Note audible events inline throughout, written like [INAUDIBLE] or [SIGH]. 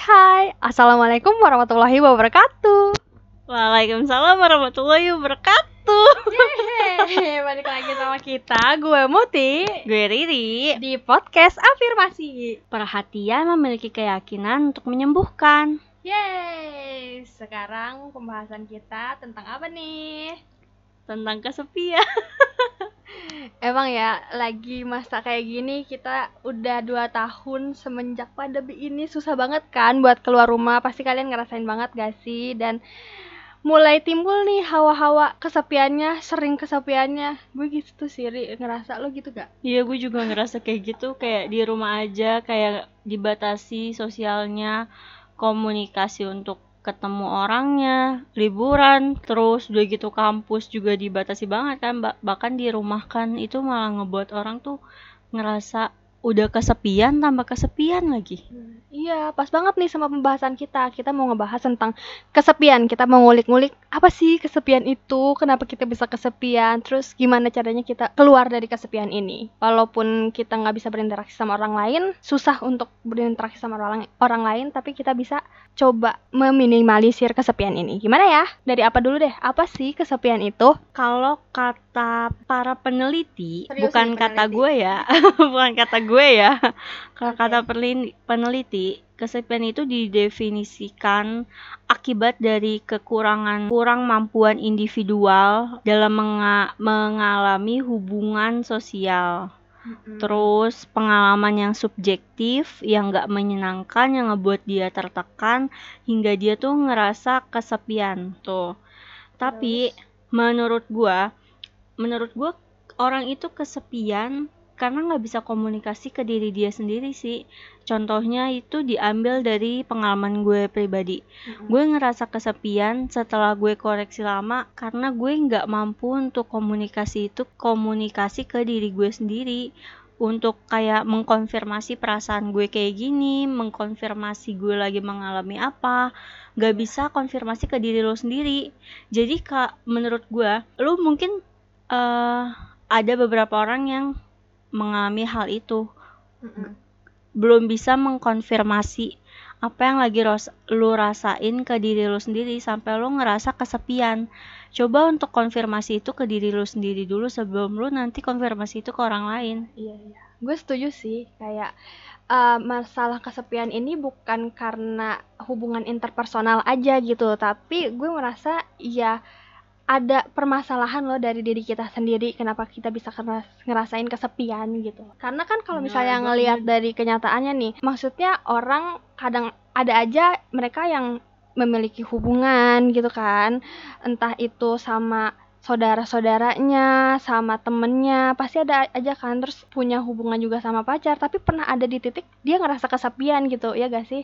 hai Assalamualaikum warahmatullahi wabarakatuh Waalaikumsalam warahmatullahi wabarakatuh. Yeay, balik lagi sama kita Gue Muti Gue Riri. Di podcast Afirmasi Perhatian memiliki keyakinan untuk menyembuhkan. Yeay Sekarang pembahasan kita tentang apa nih? Tentang kesepian. [LAUGHS] Emang ya lagi masa kayak gini kita udah dua tahun semenjak pandemi ini susah banget kan buat keluar rumah pasti kalian ngerasain banget gak sih dan mulai timbul nih hawa-hawa kesepiannya sering kesepiannya gue gitu sih Ri. ngerasa lo gitu gak? Iya, gue juga ngerasa kayak gitu, kayak di rumah aja, kayak dibatasi sosialnya, komunikasi untuk ketemu orangnya, liburan, terus udah gitu kampus juga dibatasi banget kan, ba- bahkan di rumah kan itu malah ngebuat orang tuh ngerasa udah kesepian tambah kesepian lagi. Iya, pas banget nih sama pembahasan kita. Kita mau ngebahas tentang kesepian. Kita mau ngulik-ngulik apa sih kesepian itu, kenapa kita bisa kesepian, terus gimana caranya kita keluar dari kesepian ini. Walaupun kita nggak bisa berinteraksi sama orang lain, susah untuk berinteraksi sama orang orang lain, tapi kita bisa coba meminimalisir kesepian ini. Gimana ya? Dari apa dulu deh? Apa sih kesepian itu? Kalau kata para peneliti, Serius bukan kata gue ya, [LAUGHS] bukan kata gue ya. [LAUGHS] Kalau kata peneliti, kesepian itu didefinisikan akibat dari kekurangan kurang mampuan individual dalam menga- mengalami hubungan sosial. Terus pengalaman yang subjektif yang gak menyenangkan yang ngebuat dia tertekan hingga dia tuh ngerasa kesepian tuh. Tapi menurut gua, menurut gua orang itu kesepian karena nggak bisa komunikasi ke diri dia sendiri sih. Contohnya itu diambil dari pengalaman gue pribadi. Gue ngerasa kesepian setelah gue koreksi lama karena gue nggak mampu untuk komunikasi itu komunikasi ke diri gue sendiri untuk kayak mengkonfirmasi perasaan gue kayak gini, mengkonfirmasi gue lagi mengalami apa, nggak bisa konfirmasi ke diri lo sendiri. Jadi kak, menurut gue, lo mungkin eh ada beberapa orang yang mengalami hal itu belum bisa mengkonfirmasi apa yang lagi ros- lu rasain ke diri lu sendiri sampai lu ngerasa kesepian. Coba untuk konfirmasi itu ke diri lu sendiri dulu sebelum lu nanti konfirmasi itu ke orang lain. Iya, iya. Gue setuju sih, kayak eh, masalah kesepian ini bukan karena hubungan interpersonal aja gitu, tapi gue merasa ya ada permasalahan loh dari diri kita sendiri kenapa kita bisa ngerasain kesepian gitu. Karena kan kalau Benar, misalnya ngelihat dari kenyataannya nih, maksudnya orang kadang ada aja mereka yang memiliki hubungan gitu kan, entah itu sama saudara-saudaranya, sama temennya, pasti ada aja kan terus punya hubungan juga sama pacar, tapi pernah ada di titik dia ngerasa kesepian gitu, ya gak sih?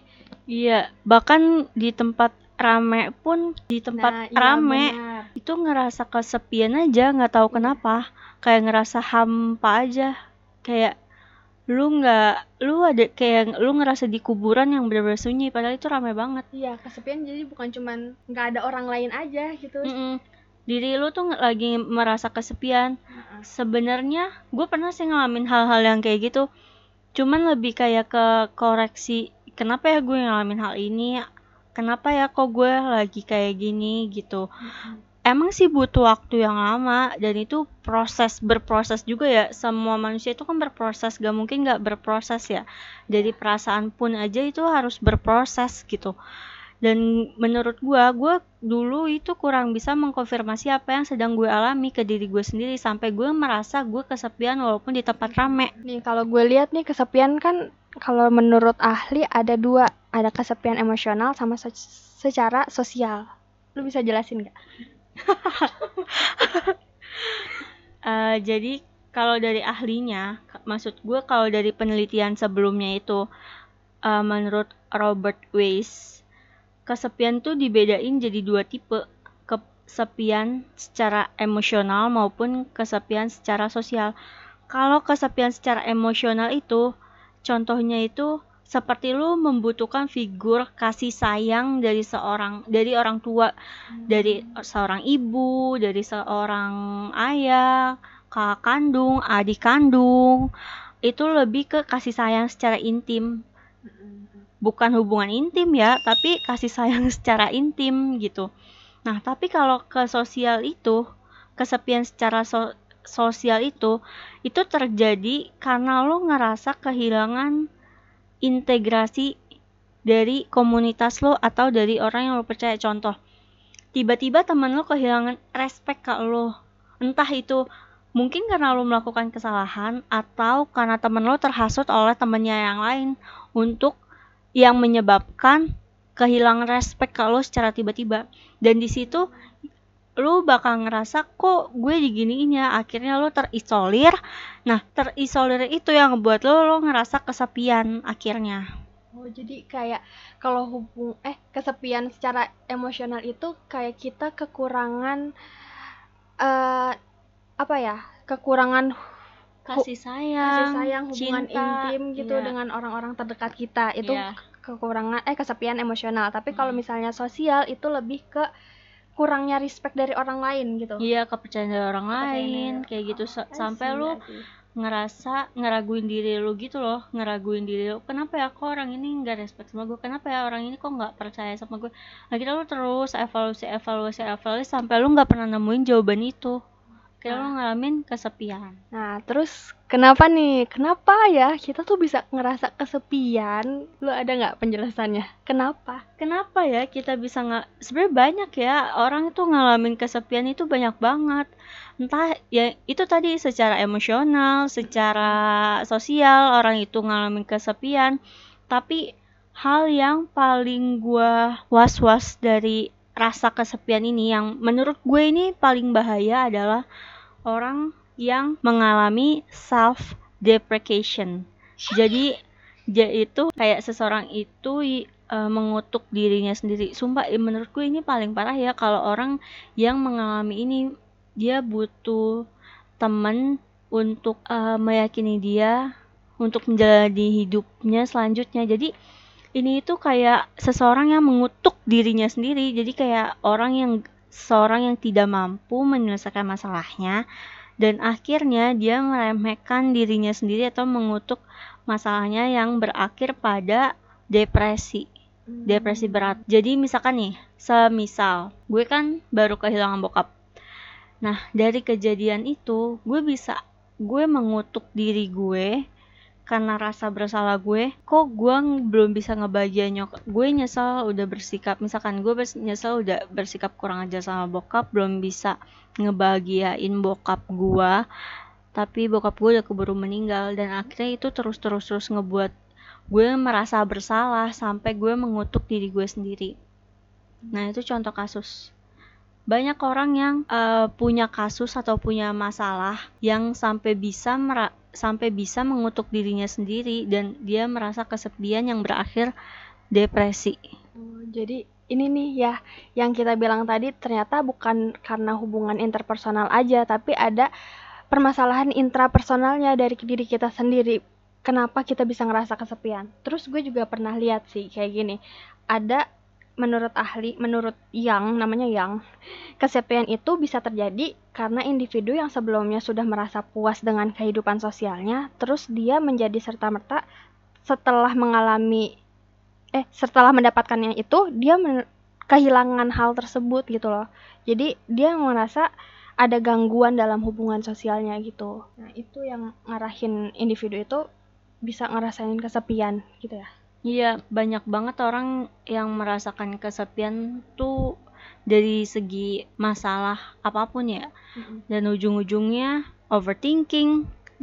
Iya, bahkan di tempat rame pun di tempat Nah, iya rame benar. Itu ngerasa kesepian aja, nggak tahu kenapa. Kayak ngerasa hampa aja. Kayak lu nggak lu ada kayak lu ngerasa di kuburan yang benar-benar sunyi padahal itu rame banget. Iya, kesepian jadi bukan cuman nggak ada orang lain aja gitu. Mm-mm. Diri lu tuh lagi merasa kesepian. Heeh. Sebenarnya gue pernah sih ngalamin hal-hal yang kayak gitu. Cuman lebih kayak ke koreksi, kenapa ya gue ngalamin hal ini? Kenapa ya kok gue lagi kayak gini gitu. Emang sih butuh waktu yang lama dan itu proses berproses juga ya. Semua manusia itu kan berproses, gak mungkin gak berproses ya. Dari perasaan pun aja itu harus berproses gitu. Dan menurut gua, gua dulu itu kurang bisa mengkonfirmasi apa yang sedang gue alami ke diri gue sendiri sampai gue merasa gue kesepian walaupun di tempat rame. Nih kalau gue lihat nih kesepian kan kalau menurut ahli ada dua, ada kesepian emosional sama se- secara sosial. Lu bisa jelasin nggak? Eh, jadi kalau dari ahlinya, maksud gue kalau dari penelitian sebelumnya itu, eh, menurut Robert Weiss, kesepian tuh dibedain jadi dua tipe, kesepian secara emosional maupun kesepian secara sosial. Kalau kesepian secara emosional itu, contohnya itu seperti lu membutuhkan figur kasih sayang dari seorang dari orang tua dari seorang ibu, dari seorang ayah, kakak kandung, adik kandung. Itu lebih ke kasih sayang secara intim. bukan hubungan intim ya, tapi kasih sayang [LAUGHS] secara intim gitu. Nah, tapi kalau ke sosial itu, kesepian secara so sosial itu, itu terjadi karena lo ngerasa kehilangan integrasi dari komunitas lo atau dari orang yang lo percaya. Contoh, tiba-tiba teman lo kehilangan respect ke lo. Entah itu mungkin karena lo melakukan kesalahan atau karena temen lo terhasut oleh temennya yang lain untuk yang menyebabkan kehilangan respect kalau secara tiba-tiba dan di situ lu bakal ngerasa kok gue diginiin ya akhirnya lo terisolir nah terisolir itu yang ngebuat lo lo ngerasa kesepian akhirnya oh jadi kayak kalau hubung eh kesepian secara emosional itu kayak kita kekurangan uh, apa ya kekurangan kasih sayang, kasih sayang hubungan cinta, intim gitu iya. dengan orang-orang terdekat kita itu Iya. kekurangan eh kesepian emosional tapi kalau Hmm. misalnya sosial itu lebih ke kurangnya respect dari orang lain gitu. Iya kepercayaan dari orang Kepercayaan lain dari- kayak gitu. I sampai lu ngerasa ngeraguin diri lu gitu loh ngeraguin diri lu. Kenapa ya kok orang ini nggak respect sama gue kenapa ya orang ini kok nggak percaya sama gue akhirnya lu terus evaluasi evaluasi evaluasi sampai lu nggak pernah nemuin jawaban itu akhirnya lu ngalamin kesepian Nah, terus kenapa nih? Kenapa ya kita tuh bisa ngerasa kesepian? Lu ada nggak penjelasannya? Kenapa? kenapa ya kita bisa nggak sebenarnya banyak ya orang itu ngalamin kesepian itu banyak banget entah ya itu tadi secara emosional secara sosial orang itu ngalamin kesepian tapi hal yang paling gua was-was dari rasa kesepian ini yang menurut gue ini paling bahaya adalah orang yang mengalami self deprecation jadi dia itu kayak seseorang itu eh, mengutuk dirinya sendiri. Sumpah, menurut gue ini paling parah ya kalau orang yang mengalami ini dia butuh temen untuk eh, meyakini dia untuk menjalani hidupnya selanjutnya. Jadi ini itu kayak seseorang yang mengutuk dirinya sendiri. Jadi kayak orang yang seorang yang tidak mampu menyelesaikan masalahnya dan akhirnya dia meremehkan dirinya sendiri atau mengutuk masalahnya yang berakhir pada depresi. Depresi berat. Jadi misalkan nih semisal gue kan baru kehilangan bokap. Nah dari kejadian itu gue bisa gue mengutuk diri gue karena rasa bersalah gue kok gue belum bisa ngebahagiain nyokap gue nyesel udah bersikap misalkan gue nyesel udah bersikap kurang ajar sama bokap belum bisa ngebahagiain bokap gue tapi bokap gue udah keburu meninggal dan akhirnya itu terus terus terus ngebuat gue merasa bersalah sampai gue mengutuk diri gue sendiri. Nah itu contoh kasus banyak orang yang eh, punya kasus atau punya masalah yang sampai bisa sampai bisa mengutuk dirinya sendiri dan dia merasa kesepian yang berakhir depresi. Oh, jadi ini nih ya yang kita bilang tadi ternyata bukan karena hubungan interpersonal aja tapi ada permasalahan intrapersonalnya dari diri kita sendiri. Kenapa kita bisa ngerasa kesepian? Terus gue juga pernah lihat sih kayak gini ada menurut ahli menurut yang namanya yang kesepian itu bisa terjadi karena individu yang sebelumnya sudah merasa puas dengan kehidupan sosialnya terus dia menjadi serta-merta setelah mengalami eh setelah mendapatkannya itu dia men- kehilangan hal tersebut gitu loh. Jadi dia merasa ada gangguan dalam hubungan sosialnya gitu. Nah itu yang ngarahin individu itu bisa ngerasain kesepian gitu ya Iya, banyak banget orang yang merasakan kesepian tuh dari segi masalah apa pun ya. Dan ujung-ujungnya overthinking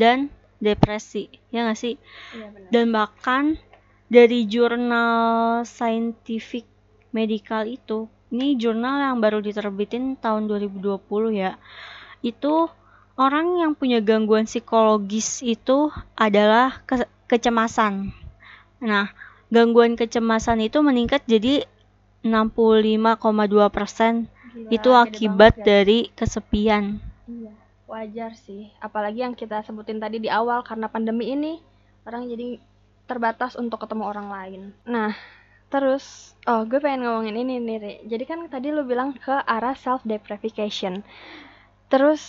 dan depresi. Ya nggak sih? iya benar Dan bahkan dari jurnal scientific medical itu, ini jurnal yang baru diterbitin tahun 2020 ya. Itu orang yang punya gangguan psikologis itu adalah ke- kecemasan. Nah, gangguan kecemasan itu meningkat jadi 65,2% itu akibat dari kesepian. Iya, wajar sih. Apalagi yang kita sebutin tadi di awal karena pandemi ini orang jadi terbatas untuk ketemu orang lain. Nah, terus oh gue pengen ngomongin ini nih, Ri. Jadi kan tadi lu bilang ke arah self deprecation. Terus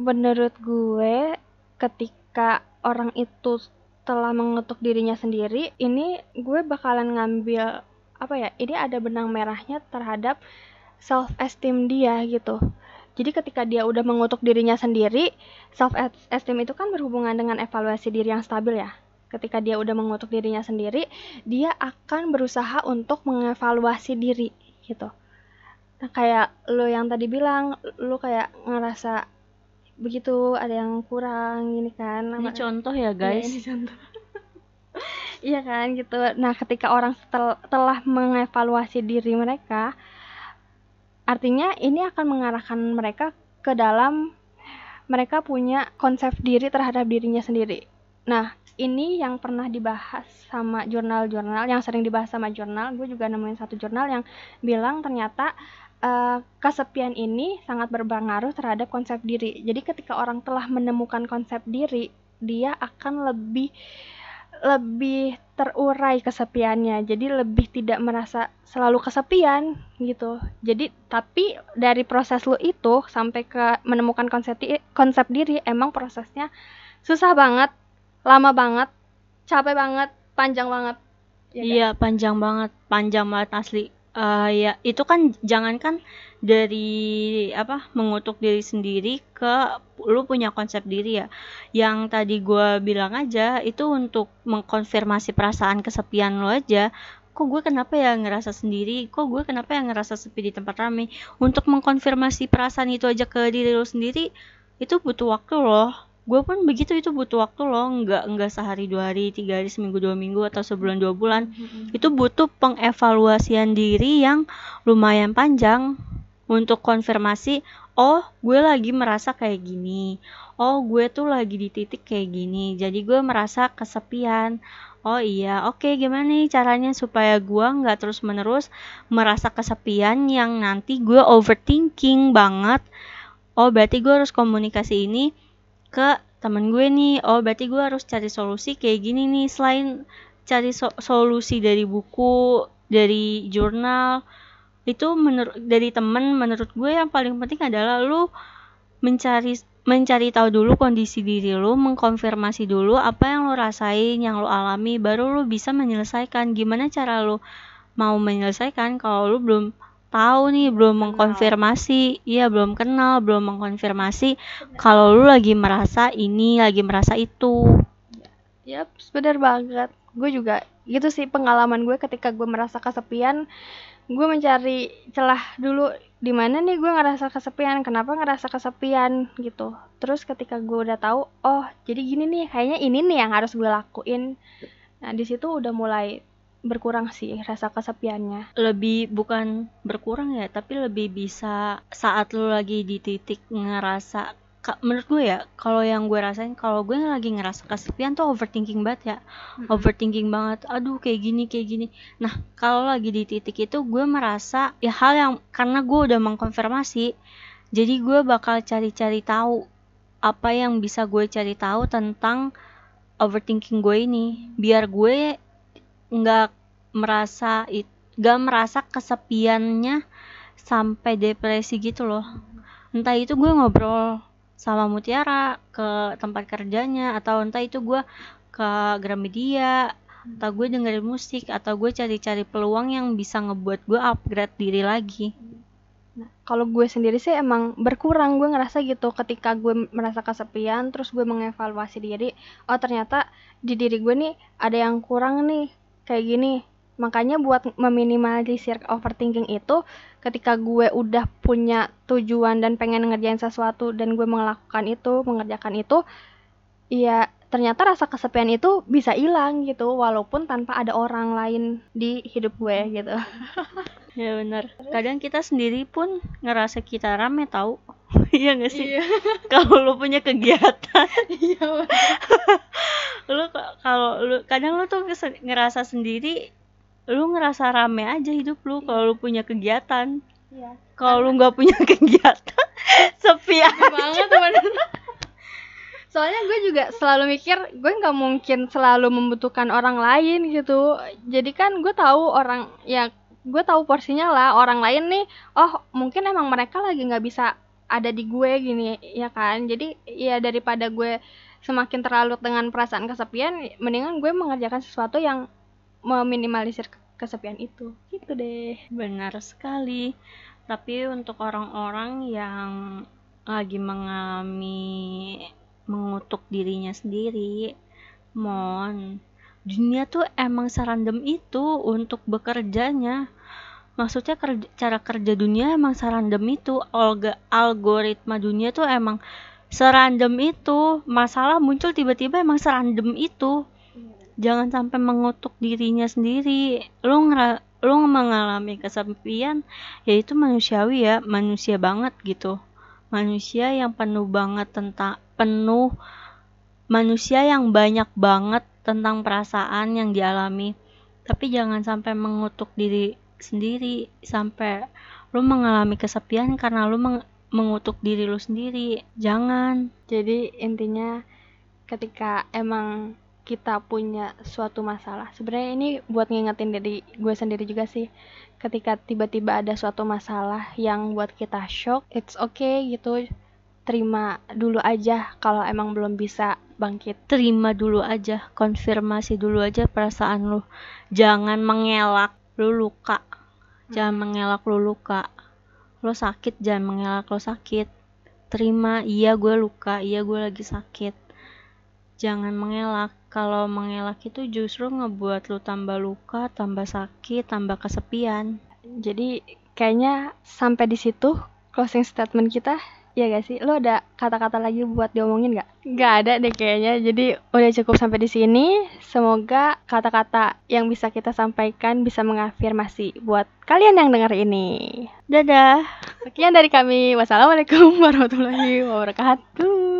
menurut gue ketika orang itu telah mengetuk dirinya sendiri ini gue bakalan ngambil apa ya ini ada benang merahnya terhadap self esteem dia gitu. Jadi ketika dia udah mengutuk dirinya sendiri self esteem itu kan berhubungan dengan evaluasi diri yang stabil ya. Ketika dia udah mengutuk dirinya sendiri dia akan berusaha untuk mengevaluasi diri gitu. Nah kayak lo yang tadi bilang lo kayak ngerasa begitu ada yang kurang ini kan Ini contoh ya Iya, guys. ini contoh. [LAUGHS] Iya kan gitu. Nah, ketika orang setel- telah mengevaluasi diri mereka, artinya ini akan mengarahkan mereka ke dalam mereka punya konsep diri terhadap dirinya sendiri. Nah, ini yang pernah dibahas sama jurnal-jurnal, yang sering dibahas sama jurnal. Gue juga nemuin satu jurnal yang bilang ternyata eh, kesepian ini sangat berpengaruh terhadap konsep diri. Jadi ketika orang telah menemukan konsep diri, dia akan lebih lebih terurai kesepiannya. Jadi lebih tidak merasa selalu kesepian gitu. Jadi tapi dari proses lu itu sampai ke menemukan konsep di- konsep diri emang prosesnya susah banget, lama banget, capek banget, panjang banget. Ya kan? Iya, panjang banget, panjang banget asli. Eh ya, itu kan jangankan dari apa mengutuk diri sendiri ke lu punya konsep diri ya. Yang tadi gua bilang aja itu untuk mengkonfirmasi perasaan kesepian lo aja. Kok gue kenapa ya ngerasa sendiri? Kok gue kenapa ya ngerasa sepi di tempat ramai? Untuk mengkonfirmasi perasaan itu aja ke diri lo sendiri itu butuh waktu loh. Gue pun begitu itu butuh waktu loh, nggak nggak sehari dua hari, tiga hari, seminggu dua minggu atau sebulan dua bulan. Itu butuh pengevaluasian diri yang lumayan panjang untuk konfirmasi oh gue lagi merasa kayak gini. Oh gue tuh lagi di titik kayak gini. Jadi gue merasa kesepian. Oh iya. Oke gimana nih caranya supaya gue nggak terus menerus merasa kesepian yang nanti gue overthinking banget? Oh berarti gue harus komunikasi ini ke temen gue nih oh berarti gue harus cari solusi kayak gini nih selain cari so- solusi dari buku dari jurnal itu menurut dari temen menurut gue yang paling penting adalah lu mencari mencari tahu dulu kondisi diri lu mengkonfirmasi dulu apa yang lu rasain yang lu alami baru lu bisa menyelesaikan. Gimana cara lu mau menyelesaikan kalau lu belum tahu nih belum mengkonfirmasi iya belum kenal belum mengkonfirmasi kalau lu lagi merasa ini lagi merasa itu Yap, bener banget. Gue juga gitu sih pengalaman gue ketika gue merasa kesepian, gue mencari celah dulu di mana nih gue ngerasa kesepian, kenapa ngerasa kesepian gitu. Terus ketika gue udah tahu, oh jadi gini nih, kayaknya ini nih yang harus gue lakuin. Nah di situ udah mulai berkurang sih rasa kesepiannya. lebih bukan berkurang ya tapi lebih bisa saat lu lagi di titik ngerasa menurut gue ya kalau yang gue rasain kalau gue lagi ngerasa kesepian tuh overthinking banget ya. Overthinking banget aduh kayak gini kayak gini. Nah kalau lagi di titik itu gue merasa ya hal yang karena gue udah mengkonfirmasi jadi gue bakal cari-cari tahu apa yang bisa gue cari tahu tentang overthinking gue ini. Biar gue nggak merasa nggak merasa kesepiannya sampai depresi gitu loh. Entah itu gue ngobrol sama Mutiara ke tempat kerjanya atau entah itu gue ke Gramedia atau gue dengerin musik atau gue cari-cari peluang yang bisa ngebuat gue upgrade diri lagi. Nah, kalau gue sendiri sih emang berkurang. Gue ngerasa gitu ketika gue merasa kesepian terus gue mengevaluasi diri oh ternyata di diri gue nih ada yang kurang nih kayak gini. Makanya buat meminimalisir overthinking itu ketika gue udah punya tujuan dan pengen ngerjain sesuatu dan gue melakukan itu mengerjakan itu ya ternyata rasa kesepian itu bisa hilang gitu walaupun tanpa ada orang lain di hidup gue gitu. [LAUGHS] Ya benar. Kadang kita sendiri pun ngerasa kita rame tahu [LAUGHS] iya gak sih? [LAUGHS] Kalau lu punya kegiatan. [LAUGHS] Iya lu ka- kalau lu kadang lu tuh ngerasa sendiri lu ngerasa rame aja hidup lu kalau lu punya kegiatan. Iya. Kalau lu nggak punya kegiatan sepi aja. banget bener. Soalnya gue juga selalu mikir gue nggak mungkin selalu membutuhkan orang lain gitu. Jadi kan gue tahu orang ya gue tahu porsinya lah. Orang lain nih oh mungkin emang mereka lagi nggak bisa ada di gue gini ya kan? Jadi ya daripada gue semakin terlalu dengan perasaan kesepian mendingan gue mengerjakan sesuatu yang meminimalisir kesepian itu. Gitu deh. Benar sekali. Tapi untuk orang-orang yang lagi mengalami mengutuk dirinya sendiri mon dunia tuh emang serandom itu untuk bekerjanya maksudnya kerja, cara kerja dunia emang serandom itu. Olga, algoritma dunia tuh emang serandom itu. Masalah muncul tiba-tiba emang serandom itu. Jangan sampai mengutuk dirinya sendiri. Lu ngera lu mengalami kesepian ya itu manusiawi ya. Manusia banget gitu. Manusia yang penuh banget tentang penuh manusia yang banyak banget tentang perasaan yang dialami. Tapi jangan sampai mengutuk diri sendiri sampai lu mengalami kesepian karena lu meng mengutuk diri lu sendiri. Jangan. Jadi intinya ketika emang kita punya suatu masalah sebenarnya ini buat ngingetin dari gue sendiri juga sih. Ketika tiba-tiba ada suatu masalah yang buat kita shock it's okay gitu. Terima dulu aja kalau emang belum bisa bangkit. Terima dulu aja konfirmasi dulu aja perasaan lu. Jangan mengelak lu luka jangan mengelak lu luka lo sakit jangan mengelak lo sakit terima iya gue luka iya gue lagi sakit jangan mengelak kalau mengelak itu justru ngebuat lu tambah luka, tambah sakit, tambah kesepian. Jadi kayaknya sampai di situ closing statement kita. Ya gak sih? Lo ada kata-kata lagi buat diomongin gak? Gak ada deh kayaknya. Jadi udah cukup sampai di sini. Semoga kata-kata yang bisa kita sampaikan bisa mengafirmasi buat kalian yang dengar ini. Dadah. Sekian dari kami. Wassalamualaikum [LAUGHS] warahmatullahi wabarakatuh.